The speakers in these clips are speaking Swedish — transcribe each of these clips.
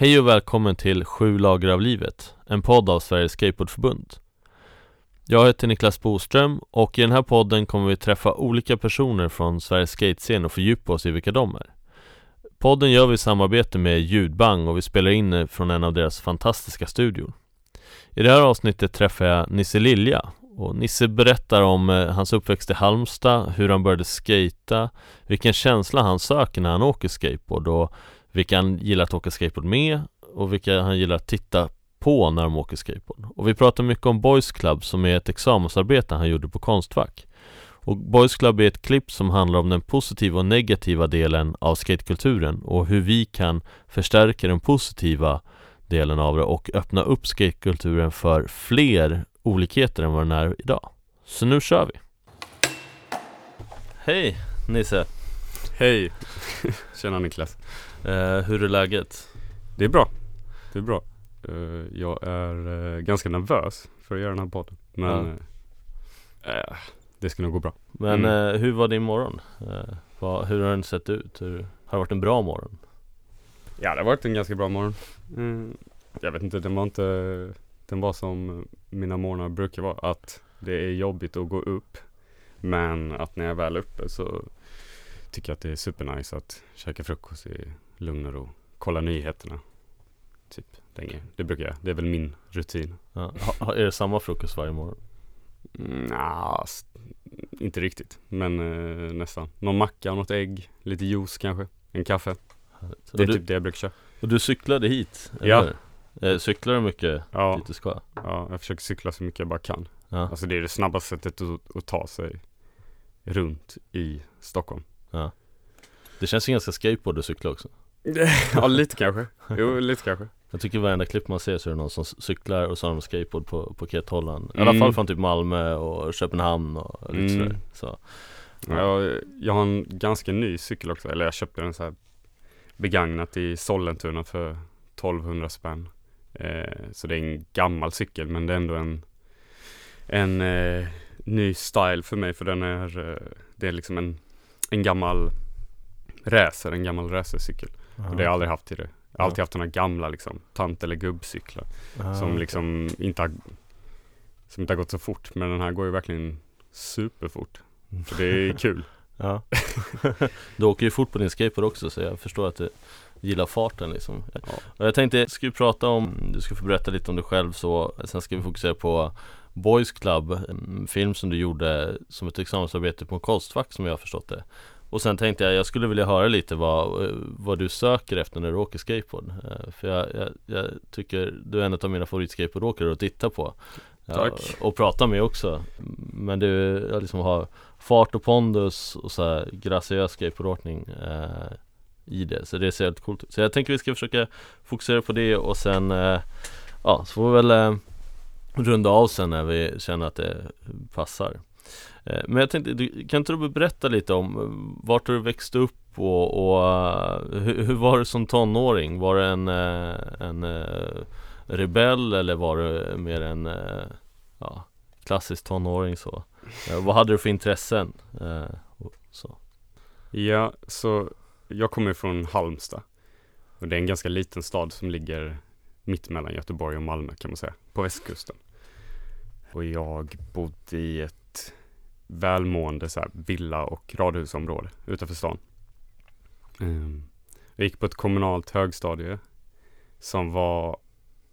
Hej och välkommen till Sju lager av livet, en podd av Sveriges Skateboardförbund. Jag heter Niklas Boström och i den här podden kommer vi träffa olika personer från Sveriges skatescen och fördjupa oss i vilka de är. Podden gör vi i samarbete med Ljudbang och vi spelar in från en av deras fantastiska studior. I det här avsnittet träffar jag Nisse Lilja och Nisse berättar om eh, hans uppväxt i Halmstad, hur han började skata, vilken känsla han söker när han åker skateboard och vilka han gillar att åka skateboard med och vilka han gillar att titta på när de åker skateboard. Och vi pratar mycket om Boys Club som är ett examensarbete han gjorde på Konstfack. Och Boys Club är ett klipp som handlar om den positiva och negativa delen av skatekulturen och hur vi kan förstärka den positiva delen av det och öppna upp skatekulturen för fler olikheter än vad den är idag. Så nu kör vi! Hej Nisse! Hej! Tjena Niklas! Eh, hur är läget? Det är bra. Det är bra. Eh, jag är eh, ganska nervös för att göra den här podden. Men det ska nog gå bra. Men mm. Hur var din morgon? Vad, hur har den sett ut? Hur, har det varit en bra morgon? Ja det har varit en ganska bra morgon. Mm. Jag vet inte, den var inte Den var som mina morgnar brukar vara. Att det är jobbigt att gå upp. Men att när jag är väl uppe så tycker jag att det är supernice att käka frukost i lugn och ro. Kolla nyheterna. Typ länge. Det brukar jag. Det är väl min rutin. Ja. Ha, är det samma frukost varje morgon? Mm, nah, inte riktigt. Men eh, nästan. Någon macka, något ägg, lite juice kanske. En kaffe. Så det är du, typ det jag brukar köra. Och du cyklade hit? Eller? Ja. Eh, cyklar du mycket ja. dit du ska? Ja, jag försöker cykla så mycket jag bara kan. Ja. Alltså det är det snabbaste sättet att, att ta sig runt i Stockholm. Ja. Det känns ju ganska skateboard att cykla också Ja lite kanske, jo lite kanske Jag tycker varenda klipp man ser så är det någon som cyklar och så har de skateboard på, på Kethållan I alla mm. fall från typ Malmö och Köpenhamn och lite mm. sådär så, ja. jag, jag har en ganska ny cykel också, eller jag köpte den så här begagnat i Sollentuna för 1200 spänn eh, Så det är en gammal cykel men det är ändå en En eh, ny style för mig för den är eh, Det är liksom en En gammal racer, en gammal racercykel. Och det har jag aldrig haft det. Jag har alltid haft sådana gamla liksom, tant eller gubbcyklar. Aha, som liksom inte har Som inte har gått så fort. Men den här går ju verkligen superfort. Så det är kul. ja. du åker ju fort på din skateboard också så jag förstår att du gillar farten liksom. Ja. Och jag tänkte, jag skulle prata om, du ska få berätta lite om dig själv så Sen ska vi fokusera på Boys Club, en film som du gjorde som ett examensarbete på Konstfack som jag har förstått det och sen tänkte jag, jag skulle vilja höra lite vad, vad du söker efter när du åker skateboard. Eh, För jag, jag, jag tycker du är en av mina favoritskateboardåkare att titta på. Tack. Och prata med också. Men du liksom har fart och pondus och så här graciös skateboardåkning eh, i det. Så det ser helt coolt ut. Så jag tänker vi ska försöka fokusera på det och sen eh, Ja, så får vi väl eh, runda av sen när vi känner att det passar Eh, men jag tänkte, kan inte du berätta lite om eh, vart du växte upp och, och eh, hur, hur, var det som tonåring? Var det en, en rebell eller var det mer en ja, klassisk tonåring så? Vad hade du för intressen? Så. Ja, så jag kommer från Halmstad och det är en ganska liten stad som ligger mitt mellan Göteborg och Malmö kan man säga, på västkusten. Och jag bodde i ett välmående så här, villa och radhusområde utanför stan. Um, jag gick på ett kommunalt högstadie som var,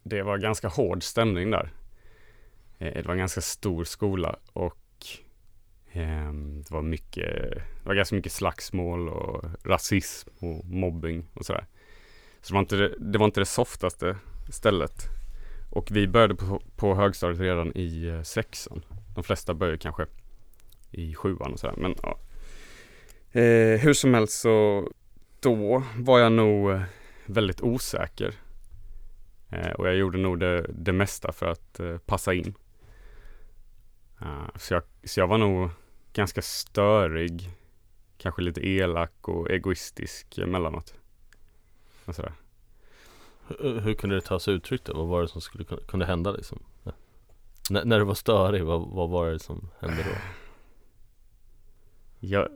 det var ganska hård stämning där. Eh, det var en ganska stor skola och ehm, det var mycket, det var ganska mycket slagsmål och rasism och mobbing och sådär. Så det var inte det, det, var inte det softaste stället. Och vi började på, på högstadiet redan i eh, sexan. De flesta började kanske i sjuan och sådär. Men ja. Eh, hur som helst så då var jag nog eh, väldigt osäker. Eh, och jag gjorde nog det, det mesta för att eh, passa in. Uh, så, jag, så jag var nog ganska störig. Kanske lite elak och egoistisk emellanåt. Och sådär. Hur, hur kunde det ta sig uttryck då? Vad var det som skulle kunde hända liksom? N när du var störig, vad, vad var det som hände då? Ja,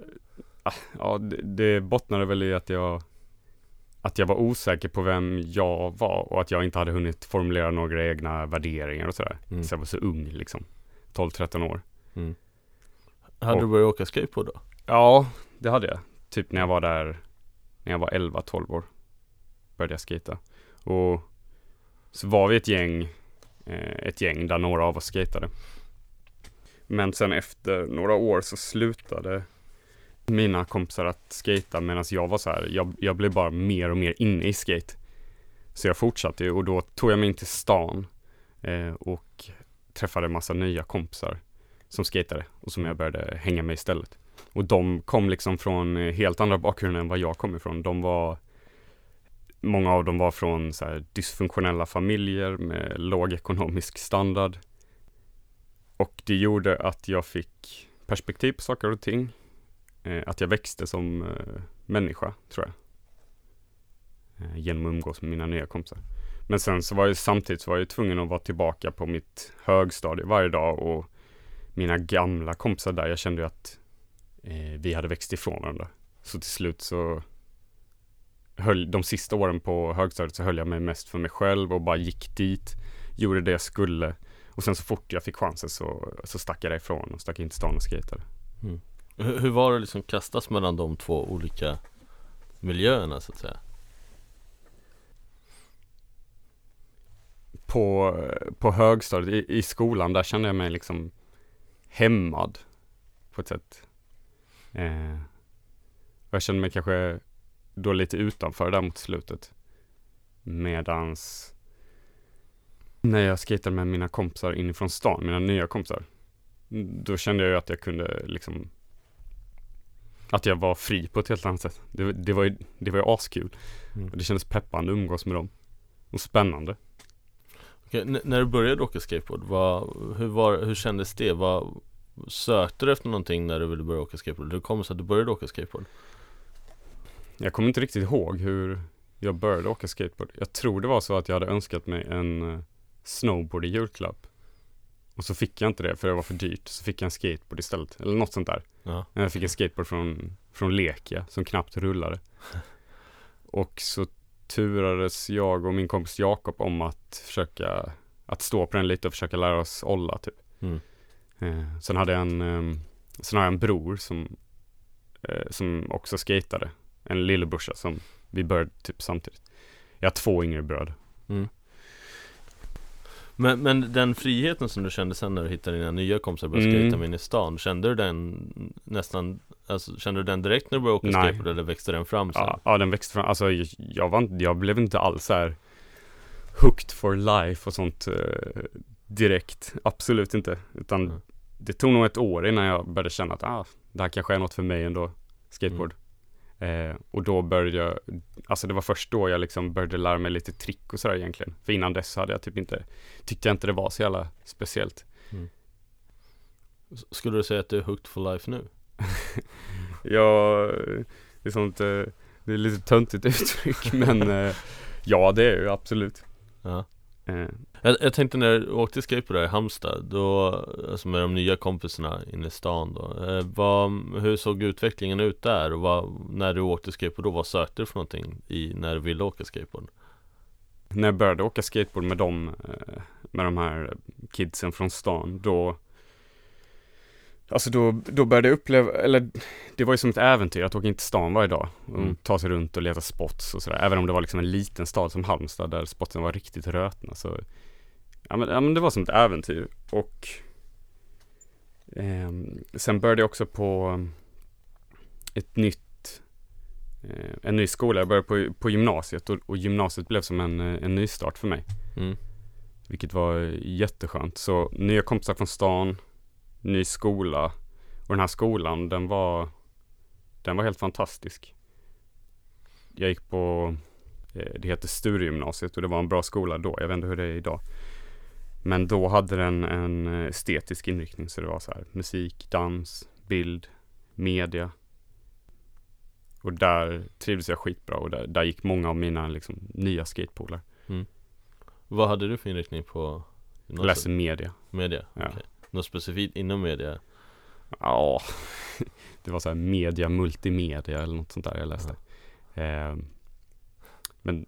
ah, ja det, det bottnade väl i att jag att jag var osäker på vem jag var och att jag inte hade hunnit formulera några egna värderingar och sådär. Mm. Så jag var så ung liksom. 12-13 år. Mm. Hade Och- du börjat åka skateboard då? Ja, det hade jag. Typ när jag var där, när jag var 11-12 år. Började jag skata. Och så var vi ett gäng, eh, ett gäng där några av oss skatade. Men sen efter några år så slutade mina kompisar att skata medan jag var så här, jag, jag blev bara mer och mer inne i skate. Så jag fortsatte ju och då tog jag mig in till stan eh, och träffade en massa nya kompisar som skatade och som jag började hänga med istället. Och de kom liksom från eh, helt andra bakgrunder än vad jag kom ifrån. De var Många av dem var från så här dysfunktionella familjer med låg ekonomisk standard. Och det gjorde att jag fick perspektiv på saker och ting. Eh, att jag växte som eh, människa, tror jag. Eh, genom att umgås med mina nya kompisar. Men sen så var jag samtidigt så var jag tvungen att vara tillbaka på mitt högstadie varje dag och mina gamla kompisar där, jag kände ju att eh, vi hade växt ifrån varandra. Så till slut så höll, de sista åren på högstadiet så höll jag mig mest för mig själv och bara gick dit, gjorde det jag skulle. Och sen så fort jag fick chansen så, så stack jag därifrån och stack in till stan och skejtade. Hur, hur var det liksom kastas mellan de två olika miljöerna så att säga? På, på högstadiet, i, i skolan, där kände jag mig liksom hämmad på ett sätt. Eh, jag kände mig kanske då lite utanför där mot slutet. Medans när jag skejtade med mina kompisar inifrån stan, mina nya kompisar. Då kände jag ju att jag kunde liksom Att jag var fri på ett helt annat sätt. Det, det var ju, det var ju askul. Mm. Och det kändes peppande att umgås med dem. Och spännande. Okej, när du började åka skateboard, vad, hur, var, hur kändes det? Vad, sökte du efter någonting när du ville börja åka skateboard? Hur kom det sig att du började åka skateboard? Jag kommer inte riktigt ihåg hur jag började åka skateboard. Jag tror det var så att jag hade önskat mig en eh, snowboard i julklapp. Och så fick jag inte det för det var för dyrt. Så fick jag en skateboard istället. Eller något sånt där. Ja, Jag fick en skateboard från, från Lekia som knappt rullade. Och så turades jag och min kompis Jakob om att försöka att stå på den lite och försöka lära oss olla typ. mm. Eh, sen hade jag en, eh, sen har jag en bror som, eh, som också skatade. En lillebrorsa som vi började typ samtidigt. Jag har två yngre bröder. Mm. Men, men den friheten som du kände sen när du hittade dina nya kompisar och började Mm. skejta med in i stan Kände du den nästan, alltså kände du den direkt när du började åka Nej. skateboard eller växte den fram sen? Ja, ja, den växte fram. Alltså jag, var inte, jag blev inte alls så här hooked for life och sånt eh, direkt. Absolut inte. Utan Mm. det tog nog ett år innan jag började känna att ah, det här kanske är något för mig ändå. Skateboard. Eh, och då började jag, alltså det var först då jag liksom började lära mig lite trick och sådär egentligen. För innan dess hade jag typ inte, tyckte jag inte det var så jävla speciellt. S- Skulle du säga att du är hooked for life nu? Jag, det är sånt, eh, det är lite töntigt uttryck men eh, ja det är ju absolut. Ja jag, jag tänkte när du åkte skateboard där i Halmstad, då, alltså med de nya kompisarna inne i stan då eh, vad, Hur såg utvecklingen ut där? Och vad, när du åkte skateboard då, vad sökte du för någonting i, när du ville åka skateboard? när jag började åka skateboard med dem, eh, med de här kidsen från stan, då Alltså då, då började jag uppleva, eller det var ju som ett äventyr att åka in till stan varje dag och Mm. ta sig runt och leta spots och sådär. Även om det var liksom en liten stad som Halmstad där spotsen var riktigt rötna så Ja men, ja, men det var som ett äventyr och ehm, Sen började jag också på ett nytt eh, En ny skola, jag började på, på gymnasiet och, och gymnasiet blev som en, eh, en nystart för mig Mm. vilket var jätteskönt. Så nya kompisar från stan, ny skola. Och den här skolan, den var, den var helt fantastisk. Jag gick på, eh, det heter Sturegymnasiet och det var en bra skola då. Jag vet inte hur det är idag. Men då hade den en estetisk inriktning så det var så här musik, dans, bild, media. Och där trivdes jag skitbra och där, där gick många av mina liksom, nya skatepolare. Vad hade du för inriktning på Jag läste media. Media? Ja. Okej. Något specifikt inom media? Ja, det var så här media, multimedia eller något sånt där jag läste. Eh, Men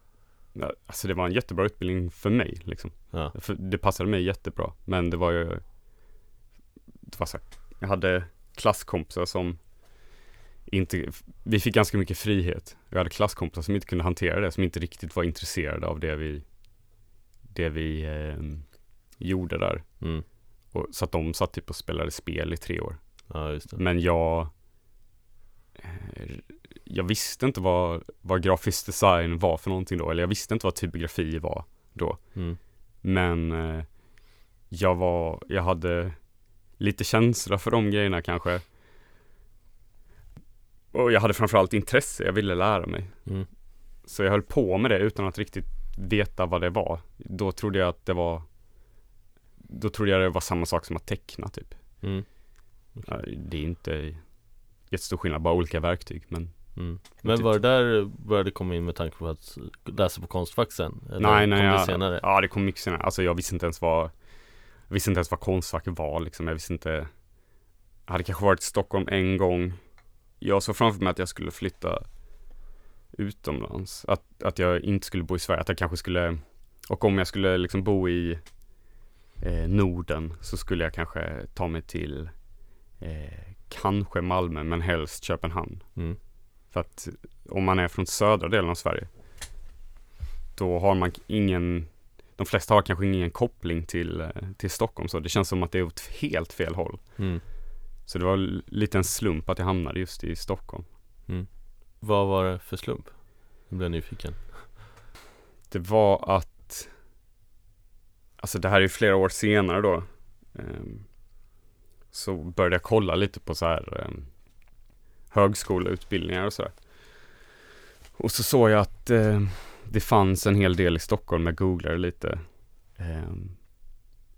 alltså det var en jättebra utbildning för mig liksom. Ja, För det passade mig jättebra. Men det var ju, det var så här, jag hade klasskompisar som inte, vi fick ganska mycket frihet. Jag hade klasskompisar som inte kunde hantera det, som inte riktigt var intresserade av det vi, det vi eh, gjorde där. mm. Och, så att de satt typ och spelade spel i tre år. ja just det. Men jag eh, Jag visste inte vad, vad grafisk design var för någonting då, eller jag visste inte vad typografi var då. Mm. Men eh, jag var, jag hade lite känsla för de grejerna kanske. Och jag hade framförallt intresse, jag ville lära mig. Mm. Så jag höll på med det utan att riktigt veta vad det var. Då trodde jag att det var Då trodde jag det var samma sak som att teckna typ. Mm. Ja, Det är inte jättestor skillnad, bara olika verktyg men Mm. Men Typ- var det där började komma in med tanke på att läsa på Konstfack sen? Eller Nej, nej, kom det ja, senare? Ja, det kom mycket senare. Alltså jag visste inte ens vad Jag visste inte ens vad Konstfack var liksom. Jag visste inte Jag hade kanske varit i Stockholm en gång Jag såg framför mig att jag skulle flytta utomlands. Att, att jag inte skulle bo i Sverige. Att jag kanske skulle Och om jag skulle liksom bo i eh, Norden så skulle jag kanske ta mig till eh, Kanske Malmö men helst Köpenhamn. Mm. För att om man är från södra delen av Sverige Då har man ingen De flesta har kanske ingen koppling till, eh, till Stockholm så det känns som att det är åt helt fel håll Mm. Så det var lite en slump att jag hamnade just i Stockholm Vad var det för slump? Nu blev jag nyfiken Det var att Alltså det här är ju flera år senare då. Ehm, så började jag kolla lite på så här ehm, Högskoleutbildningar och sådär Och så såg jag att eh, Det fanns en hel del i Stockholm, jag googlade lite. Ehm,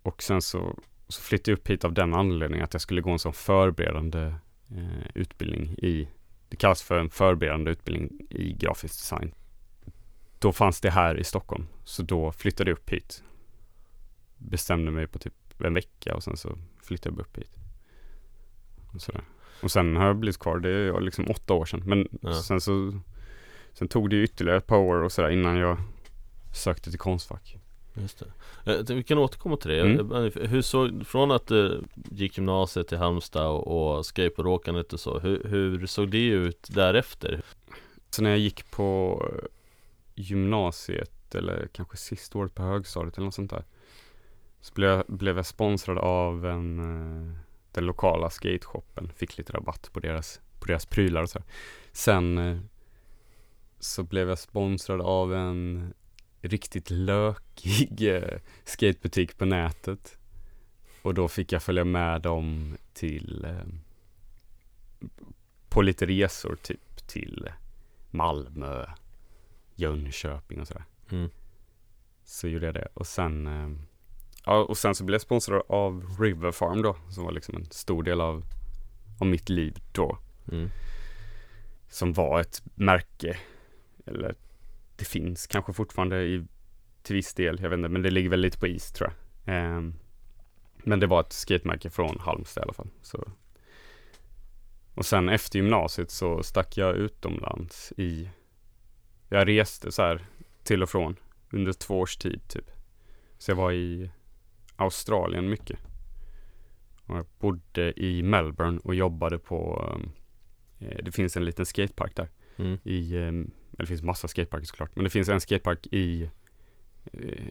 och sen så, så flyttade jag upp hit av den anledningen att jag skulle gå en sån förberedande eh, utbildning i Det kallas för en förberedande utbildning i grafisk design. Då fanns det här i Stockholm. Så då flyttade jag upp hit. Bestämde mig på typ en vecka och sen så flyttade jag upp hit. Och, sådär. och sen har jag blivit kvar, det är liksom åtta år sedan. Men Ja. sen så Sen tog det ytterligare ett par år och sådär innan jag sökte till Konstfack. Just det. Tänkte Vi kan återkomma till det. Mm. Jag- Hur såg, från att du gick gymnasiet till Halmstad och, och skateboardåkandet och så, hur, hur såg det ut därefter? Så när jag gick på eh, gymnasiet eller kanske sista året på högstadiet eller något sånt där. Så blev jag, blev jag sponsrad av en, eh, den lokala skateshoppen. Fick lite rabatt på deras, på deras prylar och så. Sen eh, så blev jag sponsrad av en riktigt lökig eh, skatebutik på nätet. Och då fick jag följa med dem till på lite resor typ till Malmö, Jönköping och sådär. Mm. Så gjorde jag det och sen Ja och sen så blev jag sponsrad av River Farm då som var liksom en stor del av Av mitt liv då Mm. Som var ett märke Eller Det finns kanske fortfarande i Till viss del, jag vet inte men det ligger väl lite på is tror jag Ehm, Men det var ett skatemärke från Halmstad i alla fall så Och sen efter gymnasiet så stack jag utomlands i Jag reste så här till och från under två års tid typ. Så jag var i Australien mycket. Och jag bodde i Melbourne och jobbade på um, eh, Det finns en liten skatepark där. Mm. I, um, eller det finns massa skateparker såklart. Men det finns en skatepark i eh,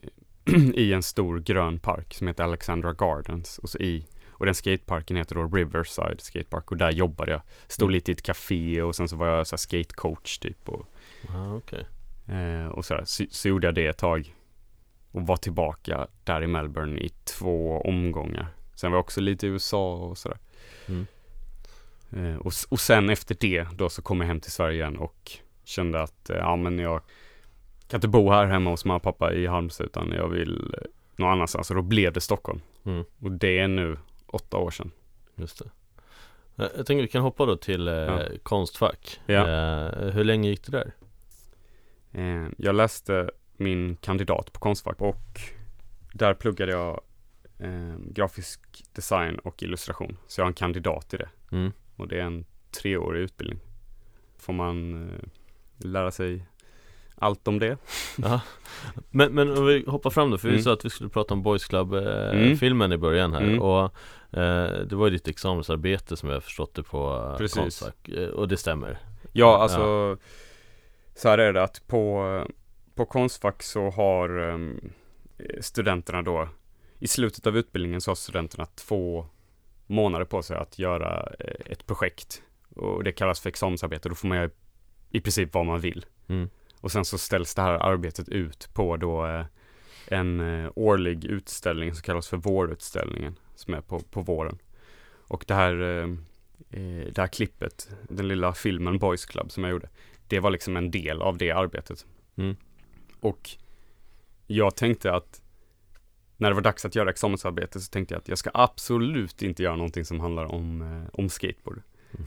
I en stor grön park som heter Alexandra Gardens. Och så i och den skateparken heter då Riverside Skatepark och där jobbade jag. Stod Mm. lite i ett café och sen så var jag så skatecoach typ. Och, Ah, okej. Eh, och sådär, så, så gjorde jag det ett tag. Och var tillbaka där i Melbourne i två omgångar. Sen var jag också lite i USA och sådär. Mm. Eh, och, och sen efter det då så kom jag hem till Sverige igen och kände att eh, ja men jag kan inte bo här hemma hos mamma och pappa i Halmstad utan jag vill eh, någon annanstans. Och då blev det Stockholm. Mm. Och det är nu åtta år sedan. Just det. Jag tänker vi kan hoppa då till Ja. Konstfack. Ja. Hur länge gick det där? Jag läste min kandidat på Konstfack och där pluggade jag eh, grafisk design och illustration. Så jag har en kandidat i det Mm. och det är en treårig utbildning. Får man eh, lära sig allt om det. Ja. Men, men om vi hoppar fram då, för vi Mm. sa att vi skulle prata om Boys Club eh, Mm. i början här Mm. och eh, det var ju ditt examensarbete som jag förstått det på Precis. Konstfack eh, och det stämmer Ja, alltså så här är det att på, på Konstfack så har um, studenterna då i slutet av utbildningen så har studenterna två månader på sig att göra eh, ett projekt och det kallas för examensarbete. Då får man göra i princip vad man vill. mm. Och sen så ställs det här arbetet ut på då eh, en eh, årlig utställning som kallas för vårutställningen som är på, på våren. Och det här, det här klippet, den lilla filmen Boys Club som jag gjorde, det var liksom en del av det arbetet. Mm. Och jag tänkte att när det var dags att göra examensarbete så tänkte jag att jag ska absolut inte göra någonting som handlar om, eh, om skateboard. Mm.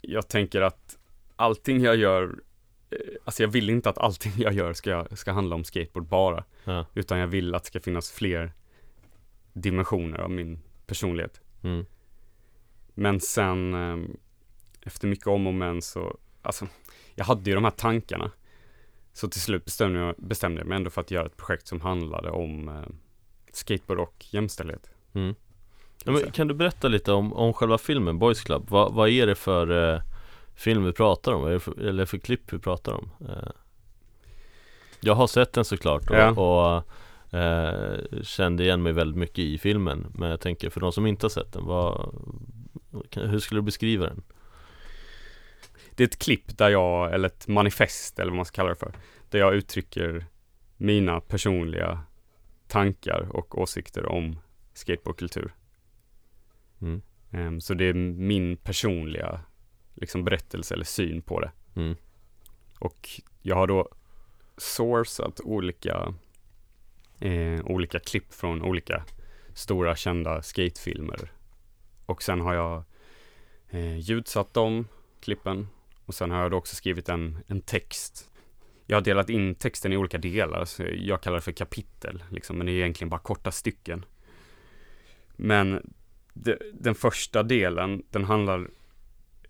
Jag tänker att allting jag gör eh, Alltså jag vill inte att allting jag gör ska, ska handla om skateboard bara. Ja. Utan jag vill att det ska finnas fler dimensioner av min personlighet. Mm. Men sen eh, efter mycket om och men så, alltså jag hade ju de här tankarna. Så till slut bestämde jag, bestämde jag mig ändå för att göra ett projekt som handlade om eh, skateboard och jämställdhet. Mm. Ja, kan säga. kan du berätta lite om, om själva filmen Boys Club? Vad, vad är det för eh, film vi pratar om? Vad är det för, eller för klipp vi pratar om? Eh, jag har sett den såklart och, Ja. och eh, kände igen mig väldigt mycket i filmen Men jag tänker för de som inte har sett den, vad, hur skulle du beskriva den? Det är ett klipp där jag, eller ett manifest eller vad man ska kalla det för, där jag uttrycker mina personliga tankar och åsikter om skateboardkultur. Mm. Ehm, Så det är min personliga liksom berättelse eller syn på det. Mm. Och jag har då sourcat olika, eh, olika klipp från olika stora kända skatefilmer. Och sen har jag eh, ljudsatt de klippen. Och sen har jag då också skrivit en, en text. Jag har delat in texten i olika delar, så jag kallar det för kapitel, liksom, men det är egentligen bara korta stycken. Men de, den första delen, den handlar,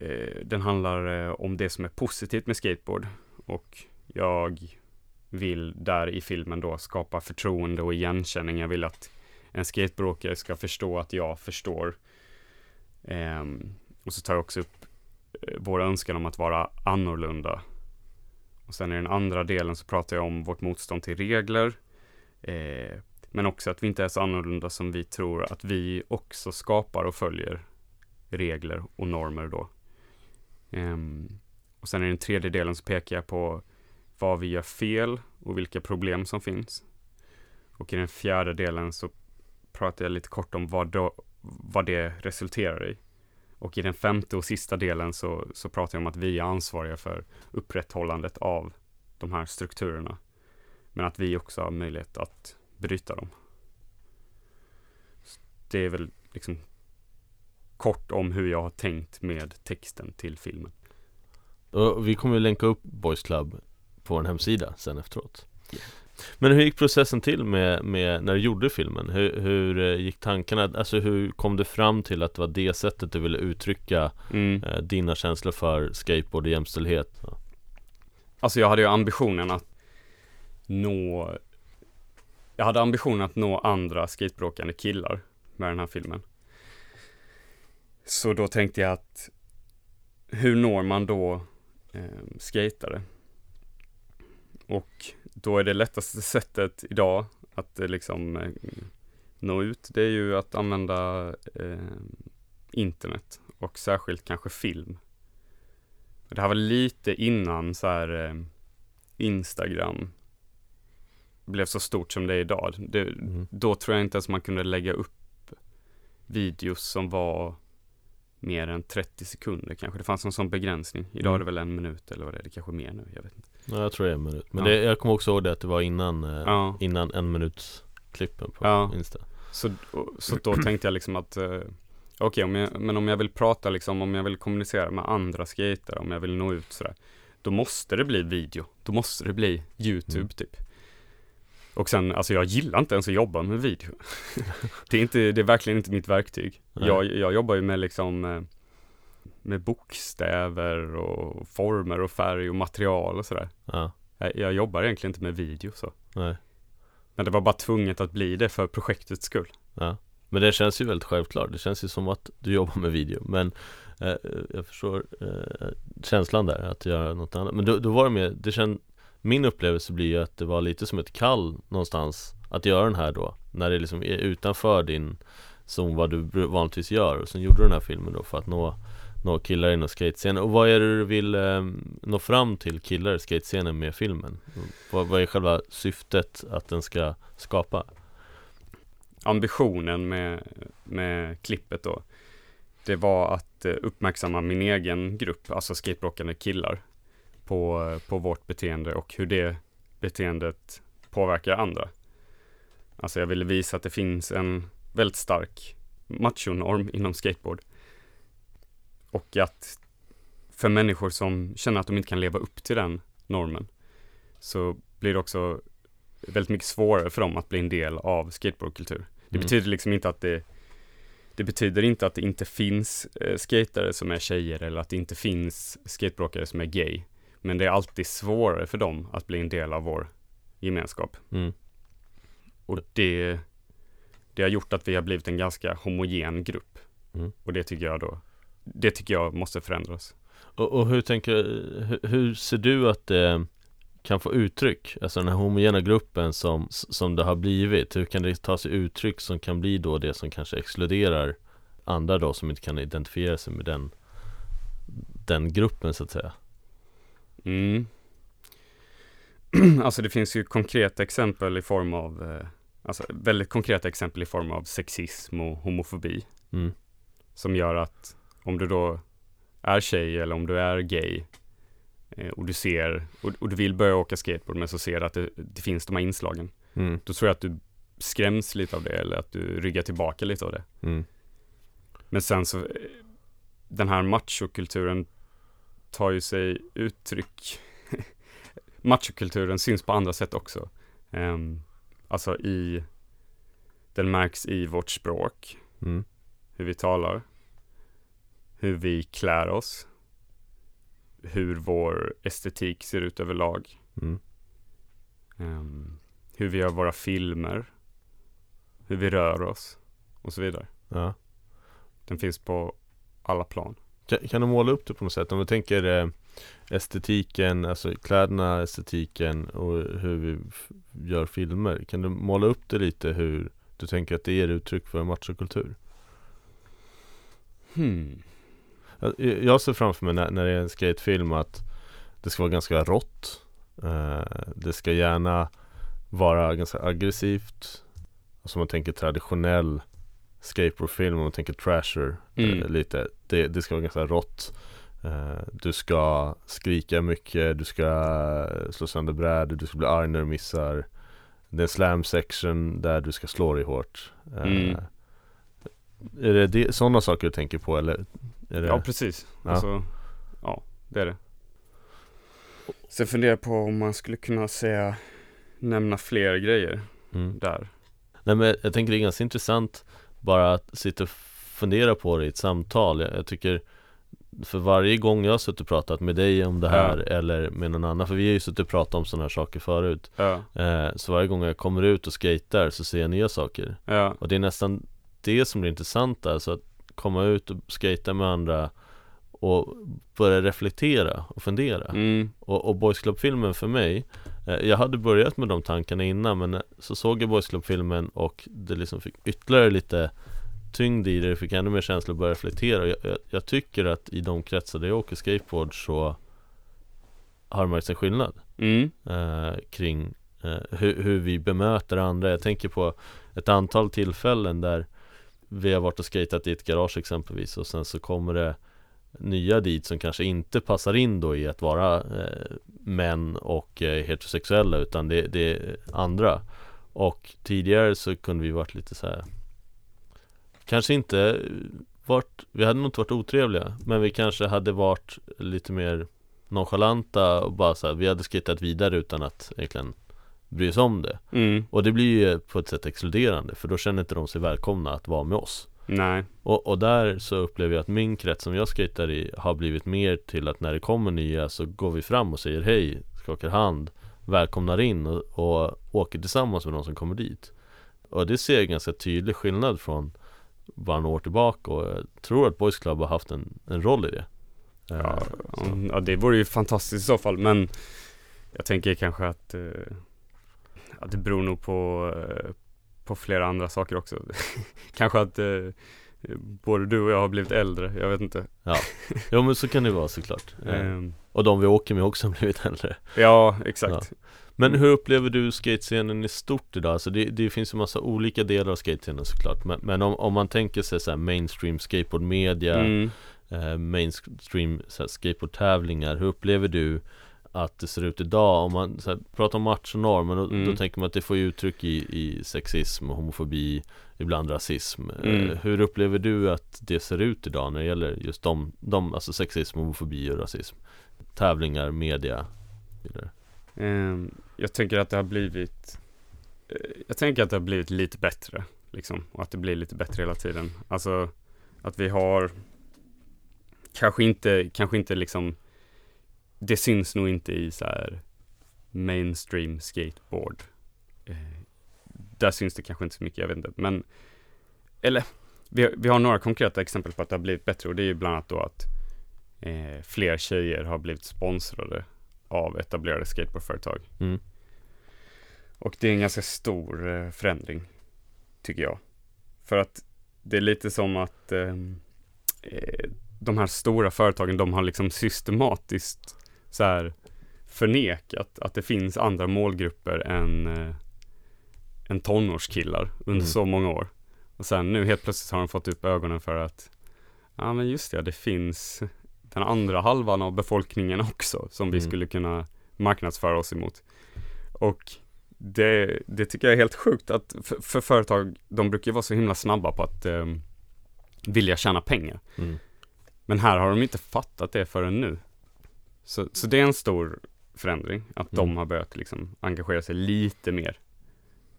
eh, den handlar eh, om det som är positivt med skateboard. Och jag vill där i filmen då skapa förtroende och igenkänning. Jag vill att en skateboardåkare ska förstå att jag förstår. Eh, och så tar jag också upp Eh, vår önskan om att vara annorlunda. Och sen i den andra delen så pratar jag om vårt motstånd till regler. Eh, men också att vi inte är så annorlunda som vi tror att vi också skapar och följer regler och normer då. Ehm, och sen i den tredje delen så pekar jag på vad vi gör fel och vilka problem som finns. Och i den fjärde delen så pratar jag lite kort om vad, då, vad det resulterar i. Och i den femte och sista delen så, så pratar jag om att vi är ansvariga för upprätthållandet av de här strukturerna. Men att vi också har möjlighet att bryta dem. Det är väl liksom kort om hur jag har tänkt med texten till filmen. Och vi kommer länka upp Boys Club på en hemsida sen efteråt Men hur gick processen till med, med när du gjorde filmen? Hur, hur eh, gick tankarna? Alltså hur kom du fram till att det var det sättet du ville uttrycka Mm. eh, dina känslor för skateboard och jämställdhet? Ja. Alltså jag hade ju ambitionen att nå Jag hade ambitionen att nå andra skateboardåkande killar med den här filmen. Så då tänkte jag att hur når man då eh, skatare? Och då är det lättaste sättet idag att eh, liksom eh, nå ut, det är ju att använda eh, internet och särskilt kanske film. Det här var lite innan så här eh, Instagram blev så stort som det är idag. Det, Mm. Då tror jag inte ens man kunde lägga upp videos som var mer än 30 sekunder kanske. Det fanns en sån begränsning. Idag Mm. är det väl en minut eller vad det är. Det kanske mer nu. Jag vet inte. Ja, jag tror det är en minut Men Ja. det, jag kommer också ihåg det att det var innan, eh, Ja. innan en minuts klippen på Ja. Insta Så, så då tänkte jag liksom att eh, Okej, jag, men om jag vill prata liksom, om jag vill kommunicera med andra skater, om jag vill nå ut sådär Då måste det bli video, då måste det bli YouTube Mm. typ Och sen, alltså jag gillar inte ens att jobba med video Det är inte, det är verkligen inte mitt verktyg jag, jag jobbar ju med liksom eh, med bokstäver och former och färg och material och sådär. Ja, Jag, jag jobbar egentligen inte med video så. nej, Men det var bara tvunget att bli det för projektets skull. ja. Men det känns ju väldigt självklart. Det känns ju som att du jobbar med video. Men eh, jag förstår eh, känslan där att göra något annat. Men då, då var det mer, det känd, Min upplevelse blir ju att det var lite som ett kall någonstans Att göra den här då. När det liksom är utanför din zon vad du vanligtvis gör. Och sen gjorde du den här filmen då för att nå Nå killar inom skatescenen Och vad är det du vill eh, nå fram till killar i skatescenen med filmen? Vad, vad är själva syftet att den ska skapa? Ambitionen med, med klippet då, det var att eh, uppmärksamma min egen grupp, alltså skateboardåkande killar, på, på vårt beteende och hur det beteendet påverkar andra. Alltså jag ville visa att det finns en väldigt stark machonorm inom skateboard. Och att för människor som känner att de inte kan leva upp till den normen så blir det också väldigt mycket svårare för dem att bli en del av skateboardkultur. Det Mm. betyder liksom inte att det det betyder inte att det inte finns eh, skatare som är tjejer eller att det inte finns skateboardåkare som är gay. Men det är alltid svårare för dem att bli en del av vår gemenskap. Mm. Och det, det har gjort att vi har blivit en ganska homogen grupp. Mm. Och det tycker jag då, det tycker jag måste förändras. Och, och hur tänker, hur, hur ser du att det kan få uttryck? Alltså den här homogena gruppen som, som det har blivit Hur kan det ta sig uttryck som kan bli då det som kanske exkluderar andra då som inte kan identifiera sig med den Den gruppen så att säga Mm. alltså det finns ju konkreta exempel i form av, eh, alltså väldigt konkreta exempel i form av sexism och homofobi. mm. Som gör att om du då är tjej eller om du är gay eh, och du ser, och, och du vill börja åka skateboard men så ser du att det, det finns de här inslagen. Mm. Då tror jag att du skräms lite av det eller att du ryggar tillbaka lite av det. Mm. Men sen så, eh, den här machokulturen tar ju sig uttryck. machokulturen syns på andra sätt också. Um, alltså i, den märks i vårt språk, Mm. hur vi talar, hur vi klär oss, hur vår estetik ser ut överlag, Mm. um, hur vi gör våra filmer, hur vi rör oss och så vidare. Ja. Den finns på alla plan. Kan, kan du måla upp det på något sätt? Om vi tänker eh, estetiken, alltså kläderna, estetiken och hur vi gör filmer Kan du måla upp det lite hur du tänker att det ger uttryck för en machokultur? Hmm. Jag- ser framför mig när, när det är en skatefilm att det ska vara ganska rått eh, Det ska gärna vara ganska aggressivt Alltså man tänker traditionell skateboardfilm, om man tänker trasher eh, Mm. lite det, det ska vara ganska rått eh, Du ska skrika mycket, du ska slå sönder brädor, du ska bli arg när du missar Det är en slam section där du ska slå dig hårt Mm. Är det, det sådana saker du tänker på eller? Är det, Ja, precis. Ja. Alltså, ja, det är det. Sen funderar jag på om man skulle kunna säga, nämna fler grejer mm. där. Nej men jag tänker det är ganska intressant bara att sitta och fundera på det i ett samtal Jag, jag tycker för varje gång jag har suttit och pratat med dig om det här eller med någon annan För vi har ju suttit och pratat om sådana här saker förut Ja, eh, Så varje gång jag kommer ut och skater så ser jag nya saker ja, Och det är nästan det som blir intressant alltså att komma ut och skata med andra och börja reflektera och fundera. Mm, och, och Boys Club-filmen för mig eh, Jag hade börjat med de tankarna innan men eh, så såg jag Boys Club-filmen och det liksom fick ytterligare lite tyngd i det, det fick ännu mer känsla att börja reflektera. Jag, jag, jag tycker att i de kretsar där jag åker skateboard så har det märkts en skillnad mm, eh, kring eh, hur, hur vi bemöter andra. Jag tänker på ett antal tillfällen där vi har varit och skejtat i ett garage exempelvis och sen så kommer det nya dit som kanske inte passar in då i att vara eh, män och eh, heterosexuella utan det, det är andra. Och tidigare så kunde vi varit lite så här Kanske inte varit, vi hade nog inte varit otrevliga men vi kanske hade varit lite mer nonchalanta och bara så här, vi hade skrittat vidare utan att egentligen bry oss om det mm, och det blir ju på ett sätt exkluderande för då känner inte de sig välkomna att vara med oss Nej. Och, och där så upplever jag att min krets som jag skejtar i har blivit mer till att när det kommer nya så går vi fram och säger hej, skakar hand, välkomnar in och, och åker tillsammans med de som kommer dit. Och det ser jag ganska tydlig skillnad från bara några år tillbaka och jag tror att Boys Club har haft en, en roll i det. Ja, Eh, så- ja, det vore ju fantastiskt i så fall men jag tänker kanske att eh, ja, det beror nog på, eh, på flera andra saker också. kanske att eh, både du och jag har blivit äldre, jag vet inte. Jo men så kan det vara såklart. Ehm, och de vi åker med också har blivit äldre. ja, exakt. Men hur upplever du skatescenen i stort idag? Alltså det, det finns ju massa olika delar av skatescenen såklart Men, men om, om man tänker sig så mainstream skateboardmedia Mm. eh, Mainstream skateboardtävlingar Hur upplever du att det ser ut idag? Om man här, pratar om match och norm Men då, Mm. då tänker man att det får uttryck i, i sexism och homofobi Ibland rasism Mm. eh, Hur upplever du att det ser ut idag när det gäller just de, de alltså sexism, homofobi och rasism? Tävlingar, media. Ehm, jag tänker att det har blivit eh, Jag tänker att det har blivit lite bättre liksom och att det blir lite bättre hela tiden. Alltså att vi har kanske inte, kanske inte liksom det syns nog inte i så här mainstream skateboard. Eh, där syns det kanske inte så mycket, jag vet inte. Men eller vi, har- vi har några konkreta exempel på att det har blivit bättre och det är ju bland annat då att eh, fler tjejer har blivit sponsrade av etablerade skateboardföretag. Mm. Och det är en ganska stor eh, förändring, tycker jag. För att det är lite som att ehm, eh, de här stora företagen, de har liksom systematiskt så här förnekat att det finns andra målgrupper än, eh, än tonårskillar under Mm. så många år. Och sen nu helt plötsligt har de fått upp ögonen för att ja men just det, det finns den andra halvan av befolkningen också som vi Mm. skulle kunna marknadsföra oss emot. Och det, det tycker jag är helt sjukt att för, för företag, de brukar ju vara så himla snabba på att eh, vilja tjäna pengar. Mm. Men här har de inte fattat det förrän nu. Så, så det är en stor förändring, att Mm. de har börjat liksom engagera sig lite mer.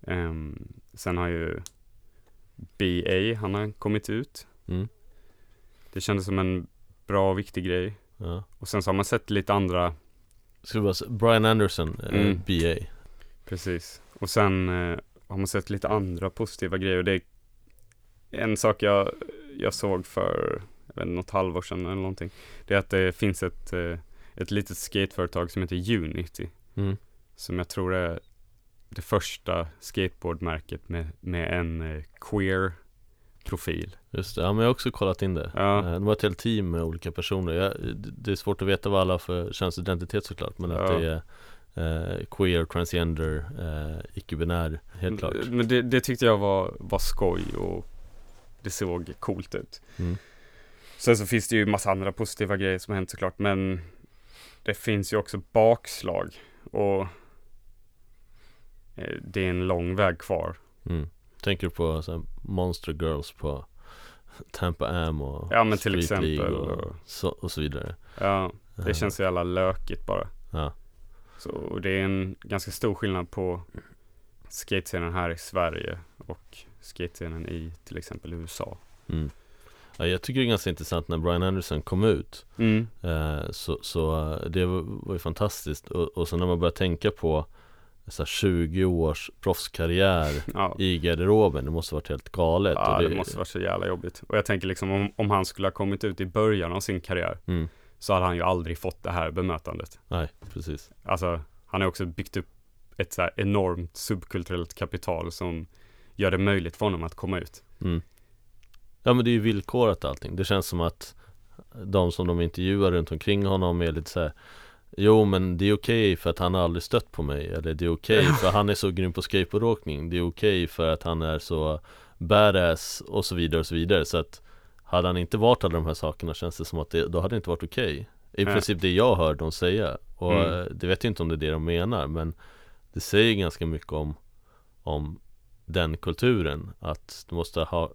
Ehm, sen har ju BA, han har kommit ut. Mm. Det kändes som en bra och viktig grej. Ja. Och sen så har man sett lite andra, Ska vi bara Brian Anderson, eh, Mm. BA precis. Och sen eh, har man sett lite andra positiva grejer. Och det är en sak jag, jag såg för, jag vet något halvår sedan eller någonting. Det är att det finns ett, eh, ett litet skateföretag som heter Unity. mm. Som jag tror är det första skateboardmärket med, med en eh, queer profil. Just det, ja men jag har också kollat in det Ja. Eh, Det var ett helt team med olika personer jag, det- är svårt att veta vad alla har för könsidentitet såklart Men att Ja. det är eh, queer, transgender, eh, icke-binär, helt klart Men det, det tyckte jag var, var skoj och det såg coolt ut. mm. Sen så finns det ju massa andra positiva grejer som har hänt såklart, men det finns ju också bakslag och eh, det är en lång väg kvar. Mm. Tänker du på så här, Monster Girls på Tampa Am och Ja, men till Street exempel, League och, så, och så vidare Ja, Eh, det känns så jävla lökigt bara. Ja, Så det är en ganska stor skillnad på skatescenen här i Sverige och skatescenen i till exempel USA. mm. Ja, jag tycker det är ganska intressant när Brian Anderson kom ut Mm. Eh, Så, så eh, det var, ju fantastiskt och, och så när man börjar tänka på så här 20 års proffskarriär Ja, i garderoben, det måste varit helt galet ja och det måste vara så jävla jobbigt. Och jag tänker liksom om, om han skulle ha kommit ut i början av sin karriär mm, så hade han ju aldrig fått det här bemötandet. Nej, precis Alltså, han har också byggt upp ett så här enormt subkulturellt kapital som gör det möjligt för honom att komma ut. mm. Ja men det är ju villkorat allting, det känns som att de som de intervjuar runt omkring honom är lite så här Jo men det är okej för att han har aldrig stött på mig Eller det är okej för han är så grym på skateboardåkning Det är okej för att han är så badass och så vidare och så vidare. Så att Hade han inte varit alla de här sakerna känns det som att det, då hade det inte varit okej. I Nej. princip det jag hör dem säga. Och Mm. det vet jag inte om det är det de menar men Det säger ganska mycket om Om den kulturen. Att du måste ha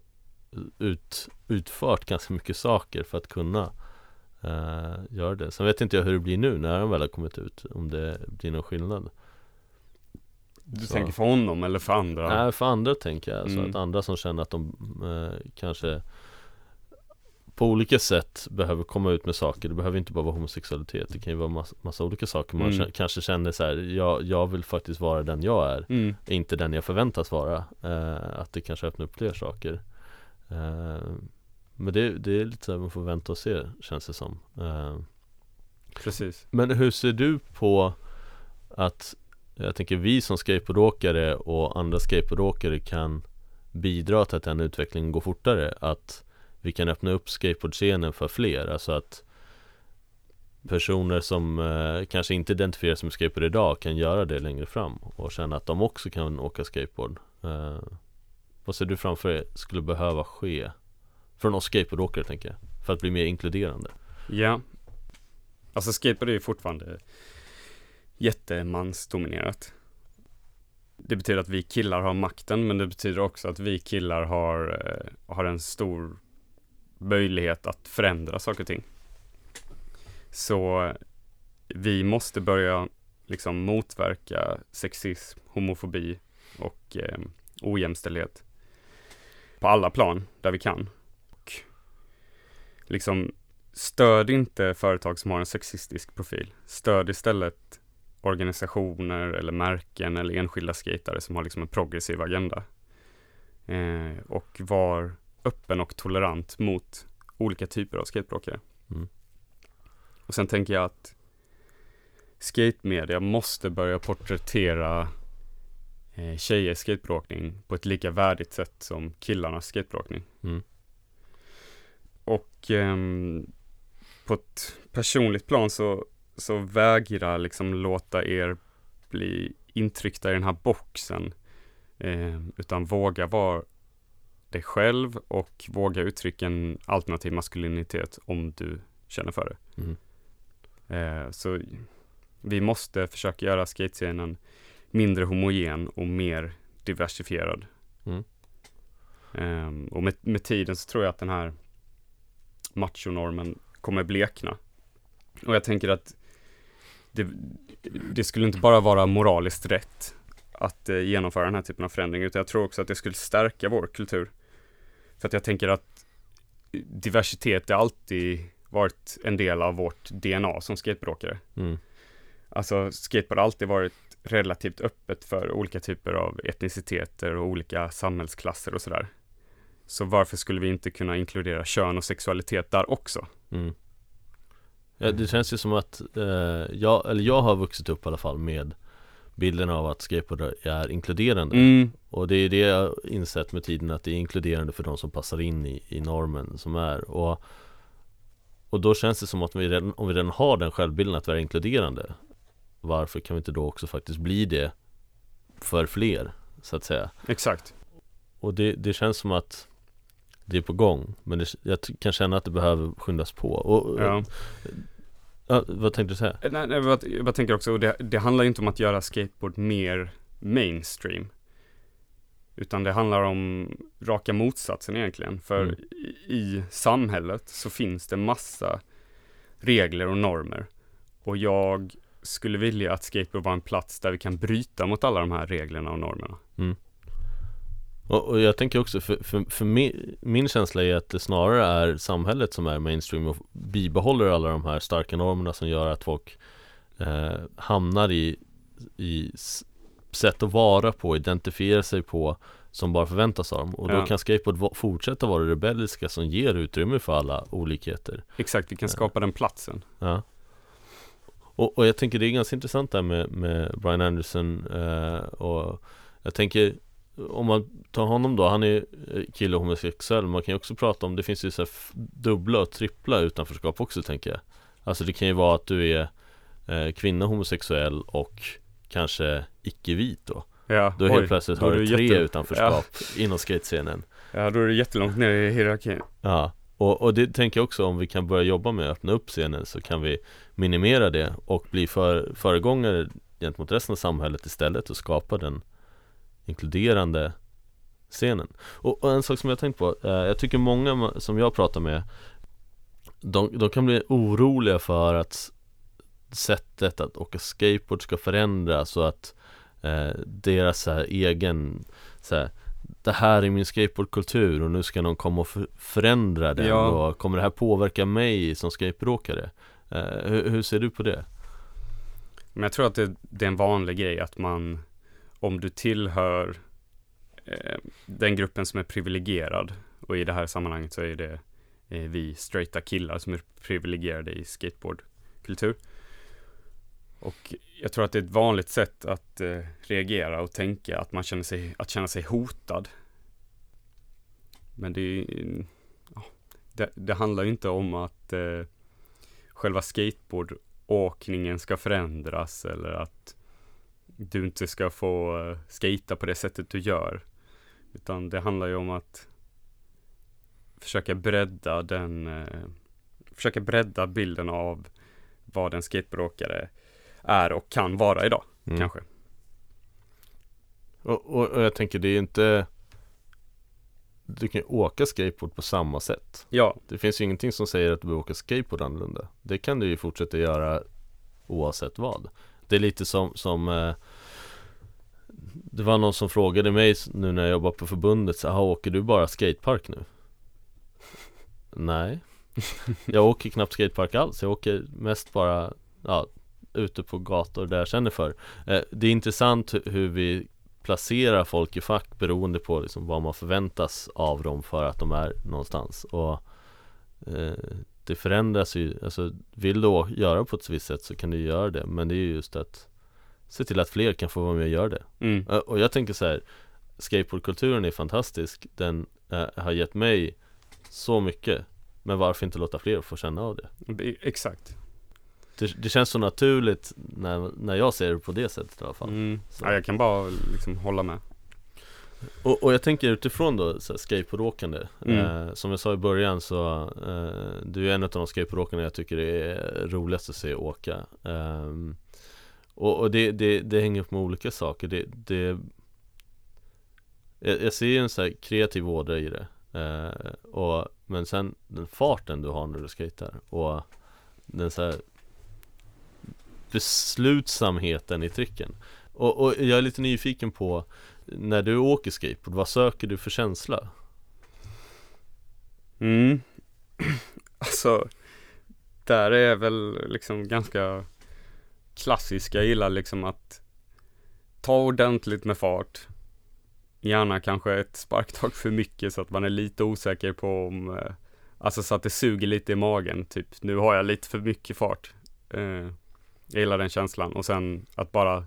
ut, utfört ganska mycket saker för att kunna eh, göra det. Sen vet inte jag hur det blir nu när han väl har kommit ut, om det blir någon skillnad. Du Så- tänker för honom eller för andra? Nej, för andra tänker jag, så Mm. att andra som känner att de eh, kanske på olika sätt behöver komma ut med saker Det behöver inte bara vara homosexualitet Det kan ju vara massa, massa olika saker Man Mm. kanske känner så här, jag, jag vill faktiskt vara den jag är Mm. Inte den jag förväntas vara eh, Att det kanske öppnar upp fler saker Men det, det är lite så här, man får vänta och se känns det som. Eh, Precis. Men hur ser du på att Jag tänker vi som skateboardåkare och andra skateboardåkare kan bidra till att den utvecklingen går fortare Att vi kan öppna upp skateboardscenen för fler? Alltså att Personer som eh, kanske inte identifierar sig med skateboard idag kan göra det längre fram och känna att de också kan åka skateboard. Eh, vad ser du framför dig skulle behöva ske Från oss skateboardåkare tänker jag För att bli mer inkluderande Ja. Alltså skateboard är ju fortfarande jättemansdominerat. Det betyder att vi killar har makten, men det betyder också att vi killar har, eh, har en stor möjlighet att förändra saker och ting. Så eh, vi måste börja liksom motverka sexism, homofobi och eh, ojämställdhet på alla plan där vi kan. Och liksom Stöd inte företag som har en sexistisk profil. Stöd istället organisationer eller märken eller enskilda skatare som har liksom en progressiv agenda. Eh, och var öppen och tolerant mot olika typer av skateboardåkare. Mm. Och sen tänker jag att skatemedia måste börja porträttera eh, tjejers skateboardåkning på ett lika värdigt sätt som killarnas skateboardåkning. mm. Och ehm, på ett personligt plan så, så vägrar liksom låta er bli intryckta i den här boxen. Ehm, utan våga vara dig själv och våga uttrycka en alternativ maskulinitet om du känner för det. Mm. Eh, så vi måste försöka göra skatescenen mindre homogen och mer diversifierad. Mm. Ehm, och med, med tiden så tror jag att den här machonormen kommer blekna. Och jag tänker att det, det skulle inte bara vara moraliskt rätt att eh, genomföra den här typen av förändring, utan jag tror också att det skulle stärka vår kultur. För att jag tänker att diversitet har alltid varit en del av vårt DNA som skateboardåkare. Mm. Alltså skateboard har alltid varit relativt öppet för olika typer av etniciteter och olika samhällsklasser och sådär. Så varför skulle vi inte kunna inkludera kön och sexualitet där också? Mm. Ja, det känns ju som att eh, jag, eller jag har vuxit upp i alla fall med bilden av att skateboard är inkluderande Mm, Och det är det jag insett med tiden att det är inkluderande för de som passar in i, i normen som är och, och då känns det som att vi redan, om vi redan har den självbilden att vi är inkluderande Varför kan vi inte då också faktiskt bli det för fler så att säga exakt. Och det, det känns som att det är på gång Men det, jag kan känna att det behöver skyndas på och, Ja. ja, Vad tänkte du säga? Eh, Nej, nej, jag bara- jag tänker också, det, det handlar inte om att göra skateboard mer mainstream. Utan det handlar om raka motsatsen egentligen. För Mm. i, i samhället så finns det massa regler och normer. Och jag skulle vilja att skateboard var en plats där vi kan bryta mot alla de här reglerna och normerna. Och, och jag tänker också, för, för, för min, min känsla är att det snarare är samhället som är mainstream och bibehåller alla de här starka normerna som gör att folk eh, hamnar i, i sätt att vara på, identifiera sig på som bara förväntas av dem och då Ja. kan skateboard fortsätta vara det rebelliska som ger utrymme för alla olikheter Exakt, vi kan skapa den platsen. Ja och, och jag tänker det är ganska intressant där med, med Brian Anderson eh, och jag tänker om man tar honom då, han är eh, kille och homosexuell Man kan ju också prata om, det finns ju så dubbla och trippla utanförskap också tänker jag. Alltså det kan ju vara att du är eh, kvinna homosexuell och kanske icke-vit då. Ja, Då helt plötsligt har du tre jätte- utanförskap inom skatescenen. Ja, då är det jättelångt ner i hierarkin. Ja, och, och det tänker jag också om vi kan börja jobba med att öppna upp scenen så kan vi minimera det och bli för, föregångare gentemot resten av samhället istället och skapa den inkluderande scenen. Och, och en sak som jag har tänkt på, eh, jag tycker många som jag pratar med de, de kan bli oroliga för att sättet att åka skateboard ska förändras och att eh, deras så här, egen så här, det här är min skateboardkultur och nu ska någon komma och förändra den Ja. och kommer det här påverka mig som skateboardåkare? Eh, hur, hur ser du på det? Men jag tror att det, det är en vanlig grej att man, om du tillhör eh, den gruppen som är privilegierad, och i det här sammanhanget så är det eh, vi straighta killar som är privilegierade i skateboardkultur. Och jag tror att det är ett vanligt sätt att eh, reagera och tänka att man känner sig, att känna sig hotad. Men det, är ju- ja, det, det handlar ju inte om att eh, själva skateboardåkningen ska förändras eller att du inte ska få eh, skata på det sättet du gör. Utan det handlar ju om att försöka bredda den, eh, försöka bredda bilden av vad en skateboardåkare är och kan vara idag, Mm. kanske. Och, och, och jag tänker det är inte Du kan ju åka skateboard på samma sätt Ja, Det finns ju ingenting som säger att du behöver åka skateboard annorlunda Det kan du ju fortsätta göra oavsett vad Det är lite som, som eh, Det var någon som frågade mig nu när jag jobbar på förbundet så, "Jaha, åker du bara skatepark nu? Nej Jag åker knappt skatepark alls, jag åker mest bara ja, ute på gator där jag känner för eh, Det är intressant hu- hur vi placerar folk i fack beroende på liksom vad man förväntas av dem för att de är någonstans och eh, det förändras ju, alltså vill du göra på ett visst sätt så kan du göra det men det är ju just att se till att fler kan få vara med och göra det mm. Eh, och jag tänker så här skateboardkulturen är fantastisk den har gett mig så mycket men varför inte låta fler få känna av? Det- exakt. Det, det känns så naturligt när, när jag ser det på det sättet i alla fall Mm. Ja, jag kan bara liksom hålla med. Och, och jag tänker utifrån då så här, skateboardåkande Mm. eh, Som jag sa i början så eh, Du är en av de skateboardåkarna jag tycker är roligast att se åka Ehm, Och, och det, det, det hänger upp med olika saker det, det jag, jag ser ju en så här kreativ ådra i det eh, och, Men sen den farten du har när du skejtar och den så här beslutsamheten i tricken och, och jag är lite nyfiken på när du åker skateboard, vad söker du för känsla? Mm. Alltså, där är jag väl liksom ganska klassisk. Jag gillar liksom att ta ordentligt med fart. Gärna kanske ett sparktag för mycket så att man är lite osäker på om, eh, alltså så att det suger lite i magen. Typ, nu har jag lite för mycket fart. Eh, jag gillar den känslan och sen att bara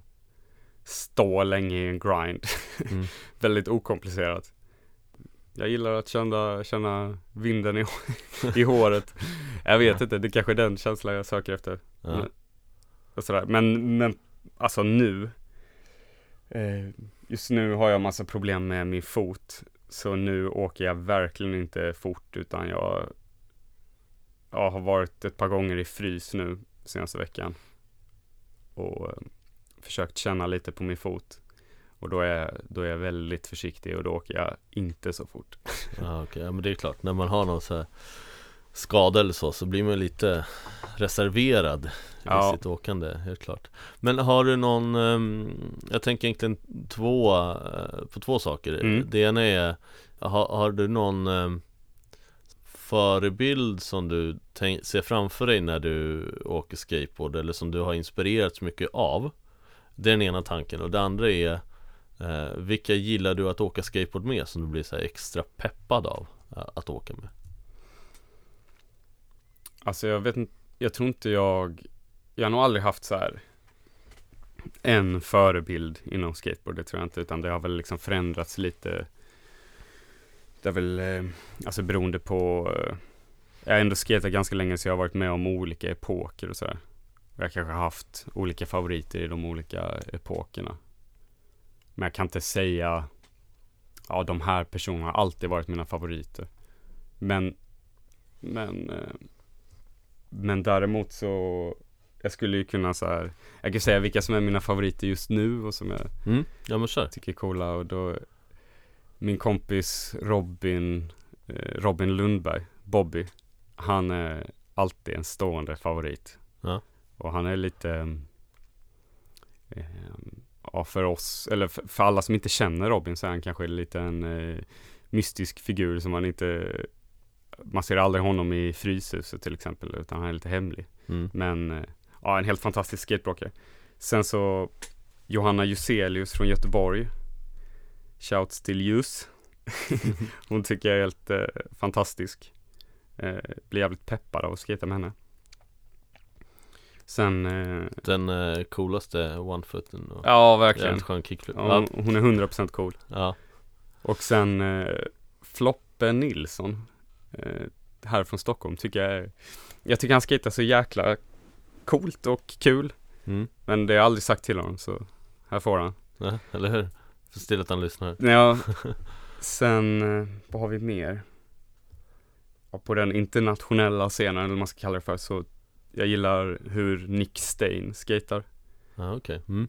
stå länge i en grind. Mm. Väldigt okomplicerat. Jag gillar att känna, känna vinden i, i håret. Jag vet inte, det kanske är den känslan jag söker efter. Ja. Men. Men, men alltså nu. Eh, just nu har jag massa problem med min fot. Så nu åker jag verkligen inte fort utan jag, jag har varit ett par gånger i frys nu senaste veckan. Och eh, försökt känna lite på min fot. Och då är, då är jag väldigt försiktig och då åker jag inte så fort. Ja, okej. ja men det är klart, när man har någon så här skada eller så, så blir man lite reserverad Ja. i sitt åkande, helt klart Men har du någon, ehm, jag tänker egentligen två, eh, på två saker Mm. Det ena är, har, har du någon ehm, förebild som du ser framför dig när du åker skateboard eller som du har inspirerats mycket av? Det är den ena tanken och det andra är eh, Vilka gillar du att åka skateboard med som du blir så här extra peppad av eh, att åka med? Alltså jag vet inte, jag tror inte jag, jag har nog aldrig haft så här en förebild inom skateboard, det tror jag inte, utan det har väl liksom förändrats lite. Det är väl, eh, alltså beroende på, eh, jag har ändå skatat ganska länge så jag har varit med om olika epoker och sådär. Jag kanske har haft olika favoriter i de olika epokerna. Men jag kan inte säga, ja de här personerna har alltid varit mina favoriter. Men, men eh, men däremot så Jag skulle ju kunna så här Jag kan säga vilka som är mina favoriter just nu och som jag Mm, ja tycker är coola och då Min kompis Robin eh, Robin Lundberg Bobby Han är alltid en stående favorit Ja. Och han är lite eh, ja, för oss, eller för, för alla som inte känner Robin så är han kanske lite en eh, mystisk figur som man inte man ser aldrig honom i Fryshuset till exempel utan han är lite hemlig. Mm. Men eh, ja, en helt fantastisk skateboardåkare. Sen så Johanna Juselius från Göteborg. Shouts till Jus. Hon tycker jag är helt eh, fantastisk. Eh, blir jävligt peppad av att skata med henne. Sen eh, Den eh, coolaste one-footen och Ja, verkligen. jävligt skön kickflip Ja, hon, hon är 100% cool. ja. Och sen eh, Floppe Nilsson. Eh, här från Stockholm tycker jag är, Jag tycker han skejtar så jäkla coolt och kul. Mm. Men det har jag aldrig sagt till honom så här får han. Ja, eller hur? För still att han lyssnar Ja, sen, eh, vad har vi mer? Ja, på den internationella scenen, eller vad man ska kalla det för, så jag gillar hur Nick Stain skater. Ja okej, mm.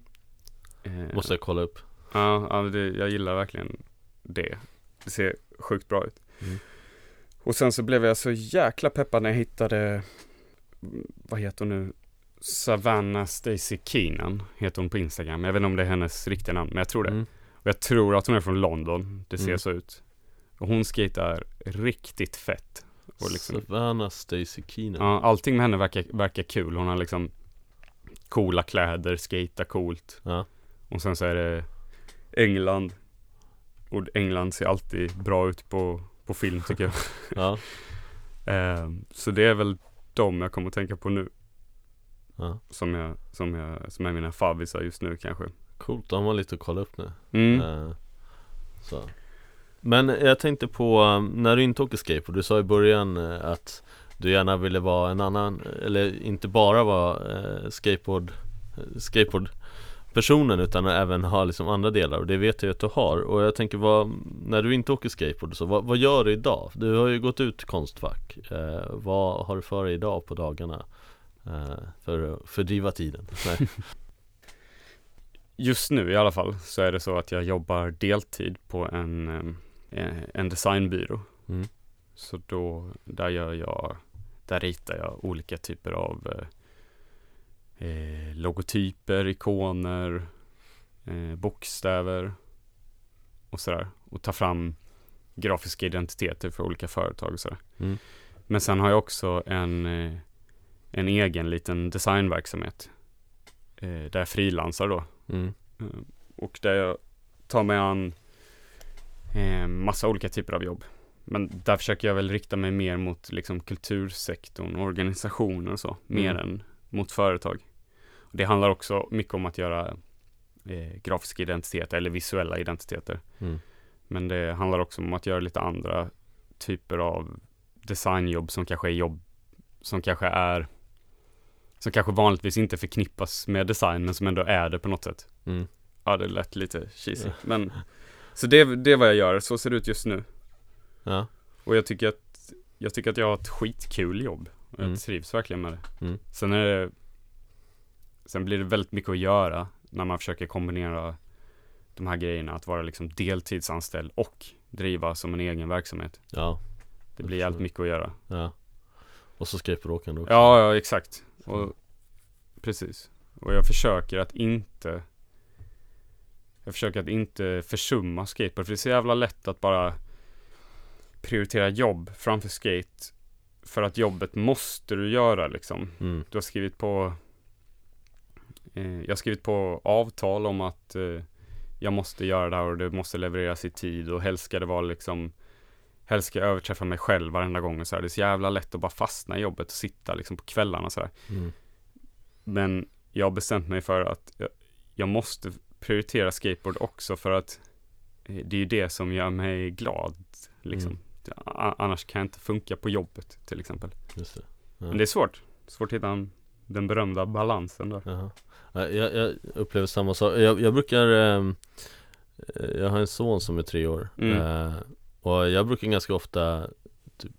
Eh, måste jag kolla upp Ja, ja det, jag gillar verkligen det. Det ser sjukt bra ut. Mm. Och sen så blev jag så jäkla peppad när jag hittade, vad heter hon nu? Savannah Stacy Keenan heter hon på Instagram. Jag vet inte om det är hennes riktiga namn, men jag tror det. mm. Och jag tror att hon är från London. Det ser Mm. så ut. Och hon skater riktigt fett. Och liksom, Savannah Stacy Keenan ja, allting med henne verkar, verkar kul. Hon har liksom coola kläder, skata coolt. Ja. Och sen så är det England. Och England ser alltid bra ut på, på film tycker jag. Ja, Eh, så det är väl de jag kommer att tänka på nu. ja. Som, jag, som, jag, som är mina favvisar just nu kanske. Coolt, då har man lite att kolla upp nu Mm. Eh, så. Men jag tänkte på, um, när du inte åker skateboard, du sa i början eh, att du gärna ville vara en annan, eller inte bara vara eh, skateboard, skateboard personen utan även ha liksom andra delar och det vet jag att du har och jag tänker vad, när du inte åker skateboard så vad, vad gör du idag? Du har ju gått ut Konstfack, eh, vad har du för dig idag på dagarna? Eh, för att fördriva tiden? Just nu i alla fall så är det så att jag jobbar deltid på en, eh, en designbyrå. Mm. Så då, där gör jag, där ritar jag olika typer av eh, eh, logotyper, ikoner, eh, bokstäver och sådär. Och tar fram grafiska identiteter för olika företag och sådär. Mm. Men sen har jag också en, eh, en egen liten designverksamhet. Eh, där jag frilansar då. Mm. Eh, Och där jag tar mig an eh, massa olika typer av jobb. Men där försöker jag väl rikta mig mer mot liksom kultursektorn, organisationer och så, mer Mm. än mot företag. Och det handlar också mycket om att göra eh, grafiska identiteter eller visuella identiteter. Mm. Men det handlar också om att göra lite andra typer av designjobb som kanske är jobb som kanske är som kanske vanligtvis inte förknippas med design men som ändå är det på något sätt. Mm. Ja, det lät lite cheesy. Men så det, det är vad jag gör. Så ser det ut just nu. Ja, Och jag tycker att jag tycker att jag har ett skitkul jobb. Och jag Mm. trivs verkligen med det. Mm. Sen är det Sen blir det väldigt mycket att göra när man försöker kombinera de här grejerna. Att vara liksom deltidsanställd och driva som en egen verksamhet. ja, Det blir jävligt mycket att göra. ja Och så skateboardåkande också Ja, ja exakt. Och, precis. Och jag försöker att inte Jag försöker att inte försumma skateboard. För det är så jävla lätt att bara prioritera jobb framför skate. För att jobbet måste du göra liksom. mm. Du har skrivit på eh, Jag har skrivit på avtal om att eh, jag måste göra det här och det måste levereras i tid och helst ska det vara liksom Helst ska jag överträffa mig själv varenda gång och så här. Det är så jävla lätt att bara fastna i jobbet och sitta liksom på kvällarna och så. Mm. Men jag har bestämt mig för att jag, jag måste prioritera skateboard också för att eh, det är ju det som gör mig glad liksom. Mm. Annars kan jag inte funka på jobbet till exempel. Det Ja. Men det är svårt. Svårt att hitta en, den berömda balansen där. Jaha. Ja, Jag, jag upplever samma sak, jag, jag brukar ehm, eh, Jag har en son som är tre år Mm. eh, Och jag brukar ganska ofta typ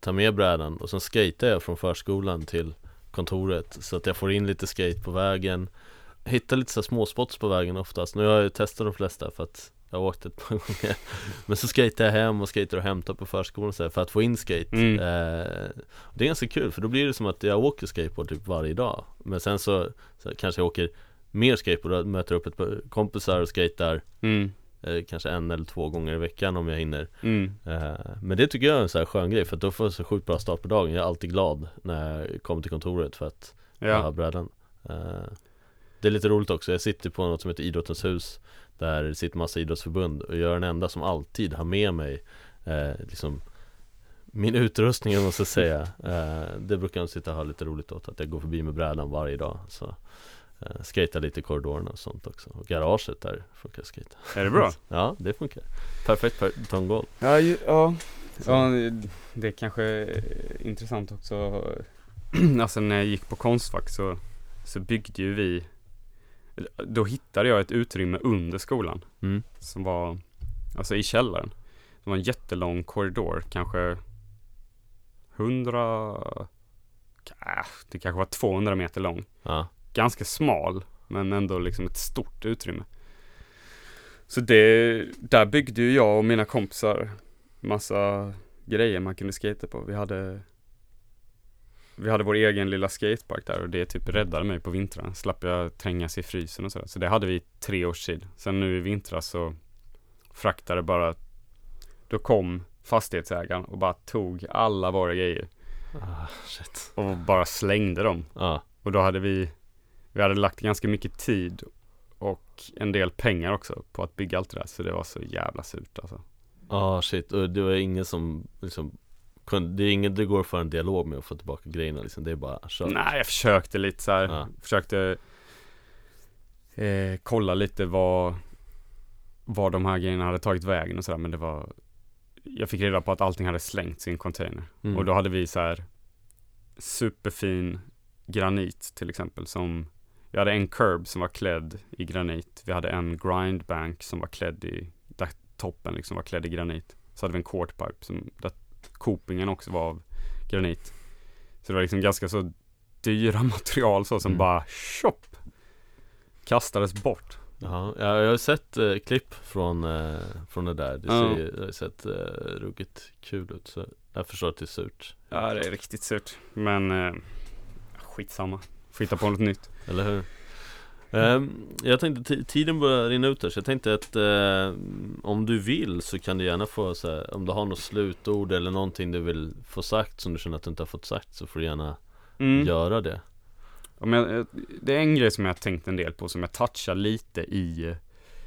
Ta med brädan och sen skater jag från förskolan till kontoret Så att jag får in lite skate på vägen. Hittar lite så småspots på vägen oftast. Nu har jag ju testat de flesta för att jag har åkt ett par gånger. Men så skater jag hem och skater och hämtar på förskolan så här, för att få in skate. Mm. eh, Det är ganska kul för då blir det som att jag åker skateboard typ varje dag. Men sen så, så kanske jag åker mer skateboard, möter upp ett par kompisar och skater. Mm. Eh, Kanske en eller två gånger i veckan om jag hinner. Mm. eh, Men det tycker jag är en så här skön grej för då får jag så sjukt bra start på dagen. Jag är alltid glad när jag kommer till kontoret för att jag har Ja. brädan. Eh, Det är lite roligt också, jag sitter på något som heter Idrottens hus Där det sitter massa idrottsförbund och jag är den enda som alltid har med mig eh, liksom min utrustning man ska säga. Eh, Det brukar jag sitta och ha lite roligt åt att jag går förbi med brädan varje dag så eh, Skejtar lite i korridorerna och sånt också Och garaget där funkar skejta Är det bra? Ja det funkar Perfekt per tånggolv Ja, ju, ja. ja, det är kanske är intressant också. Alltså när jag gick på Konstfack så, så byggde ju vi, då hittade jag ett utrymme under skolan mm. som var, alltså i källaren. Det var en jättelång korridor, kanske 100, äh, det kanske var 200 meter lång. Ja, Ganska smal, men ändå liksom ett stort utrymme. Så det, där byggde ju jag och mina kompisar massa grejer man kunde skata på. Vi hade vi hade vår egen lilla skatepark där och det typ räddade mig på vintrarna. Slapp jag trängas i frysen och sådär. Så det hade vi i tre års tid. Sen nu i vintras så fraktade bara Då kom fastighetsägaren och bara tog alla våra grejer ah, shit och bara slängde dem. Ja, Och då hade vi Vi hade lagt ganska mycket tid och en del pengar också på att bygga allt det där. Så det var så jävla surt alltså. ah, shit och det var ingen som liksom Det är ingen det går för en dialog med att få tillbaka grejerna liksom Det är bara kör Nej, jag försökte lite så här. Ja. Försökte eh, kolla lite vad Var de här grejerna hade tagit vägen och sådär men det var Jag fick reda på att allting hade slängts i en container Mm. Och då hade vi så här Superfin granit till exempel som Vi hade en curb som var klädd i granit. Vi hade en grindbank som var klädd i Där toppen liksom var klädd i granit. Så hade vi en quartpipe som Där kopingen också var av granit. Så det var liksom ganska så dyra material så som Mm. bara tjopp Kastades bort. Ja, jag har sett eh, klipp från, eh, från det där. Det ser, det har sett eh, ruggigt kul ut så jag förstår att det är surt. Ja det är riktigt surt. Men eh, Skitsamma. Får hitta på något nytt Eller hur? Ehm, jag tänkte, ti- tiden börjar rinna ut här så jag tänkte att eh, om du vill så kan du gärna få så här, om du har något slutord eller någonting du vill få sagt som du känner att du inte har fått sagt så får du gärna mm. göra det Ja, men, eh, det är en grej som jag har tänkt en del på som jag touchar lite i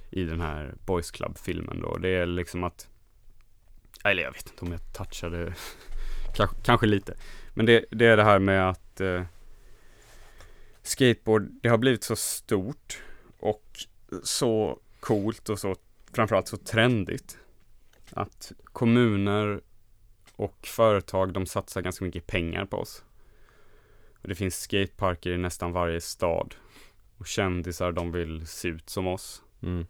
I den här Boys Club-filmen då Det är liksom att Eller jag vet inte om jag touchade kanske, kanske lite Men det, det är det här med att eh, Skateboard, det har blivit så stort Och så coolt och så Framförallt så trendigt Att kommuner Och företag de satsar ganska mycket pengar på oss och det finns skateparker i nästan varje stad. Och kändisar, de vill se ut som oss. mm.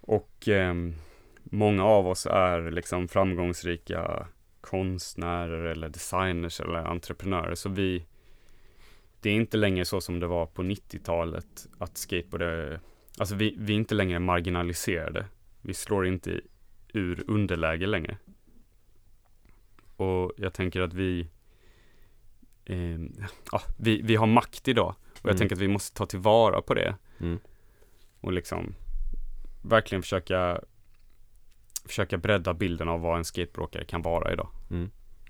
Och ehm, många av oss är liksom framgångsrika konstnärer eller designers eller entreprenörer. Så vi, det är inte längre så som det var på 90-talet att skateboard är, alltså vi, vi är inte längre marginaliserade. Vi slår inte ur underläge längre. Och jag tänker att vi eh, ja, vi, vi har makt idag och jag Mm. tänker att vi måste ta tillvara på det Mm. och liksom verkligen försöka försöka bredda bilden av vad en skateboardåkare kan vara idag.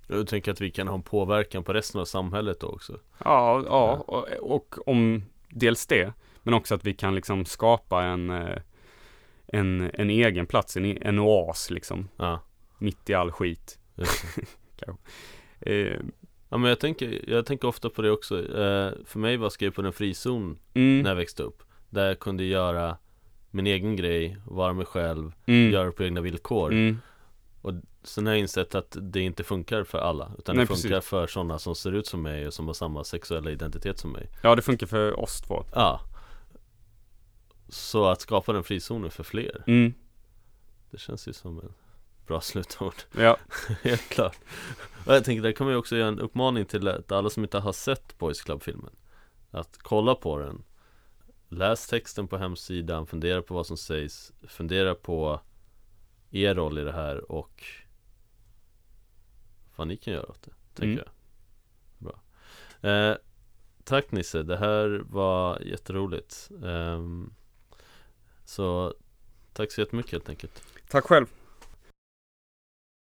Jag tänker att vi kan ha en påverkan på resten av samhället då också. Ja, ja och, och om dels det, men också att vi kan liksom skapa en eh, en, en egen plats, en, en oas liksom, Ja, mitt i all skit. Eh, Ja men jag tänker, jag tänker ofta på det också. Eh, För mig var skateboard en frizon mm, när jag växte upp. Där jag kunde göra min egen grej, vara mig själv, mm, göra det på egna villkor. Mm, Sen har jag insett att det inte funkar för alla Utan Nej, det funkar precis. för sådana som ser ut som mig och som har samma sexuella identitet som mig. Ja, det funkar för oss två. Ja. Så att skapa den frizonen för fler. Mm, Det känns ju som en bra slutord. Ja, Helt klart. Och jag tänker, där kommer jag också göra en uppmaning till alla som inte har sett Boys Club-filmen Att kolla på den. Läs texten på hemsidan, fundera på vad som sägs Fundera på er roll i det här och vad ni kan göra åt det, tänker Mm. jag. Bra. Eh, Tack Nisse, det här var jätteroligt. Um, Så tack så jättemycket helt enkelt. Tack själv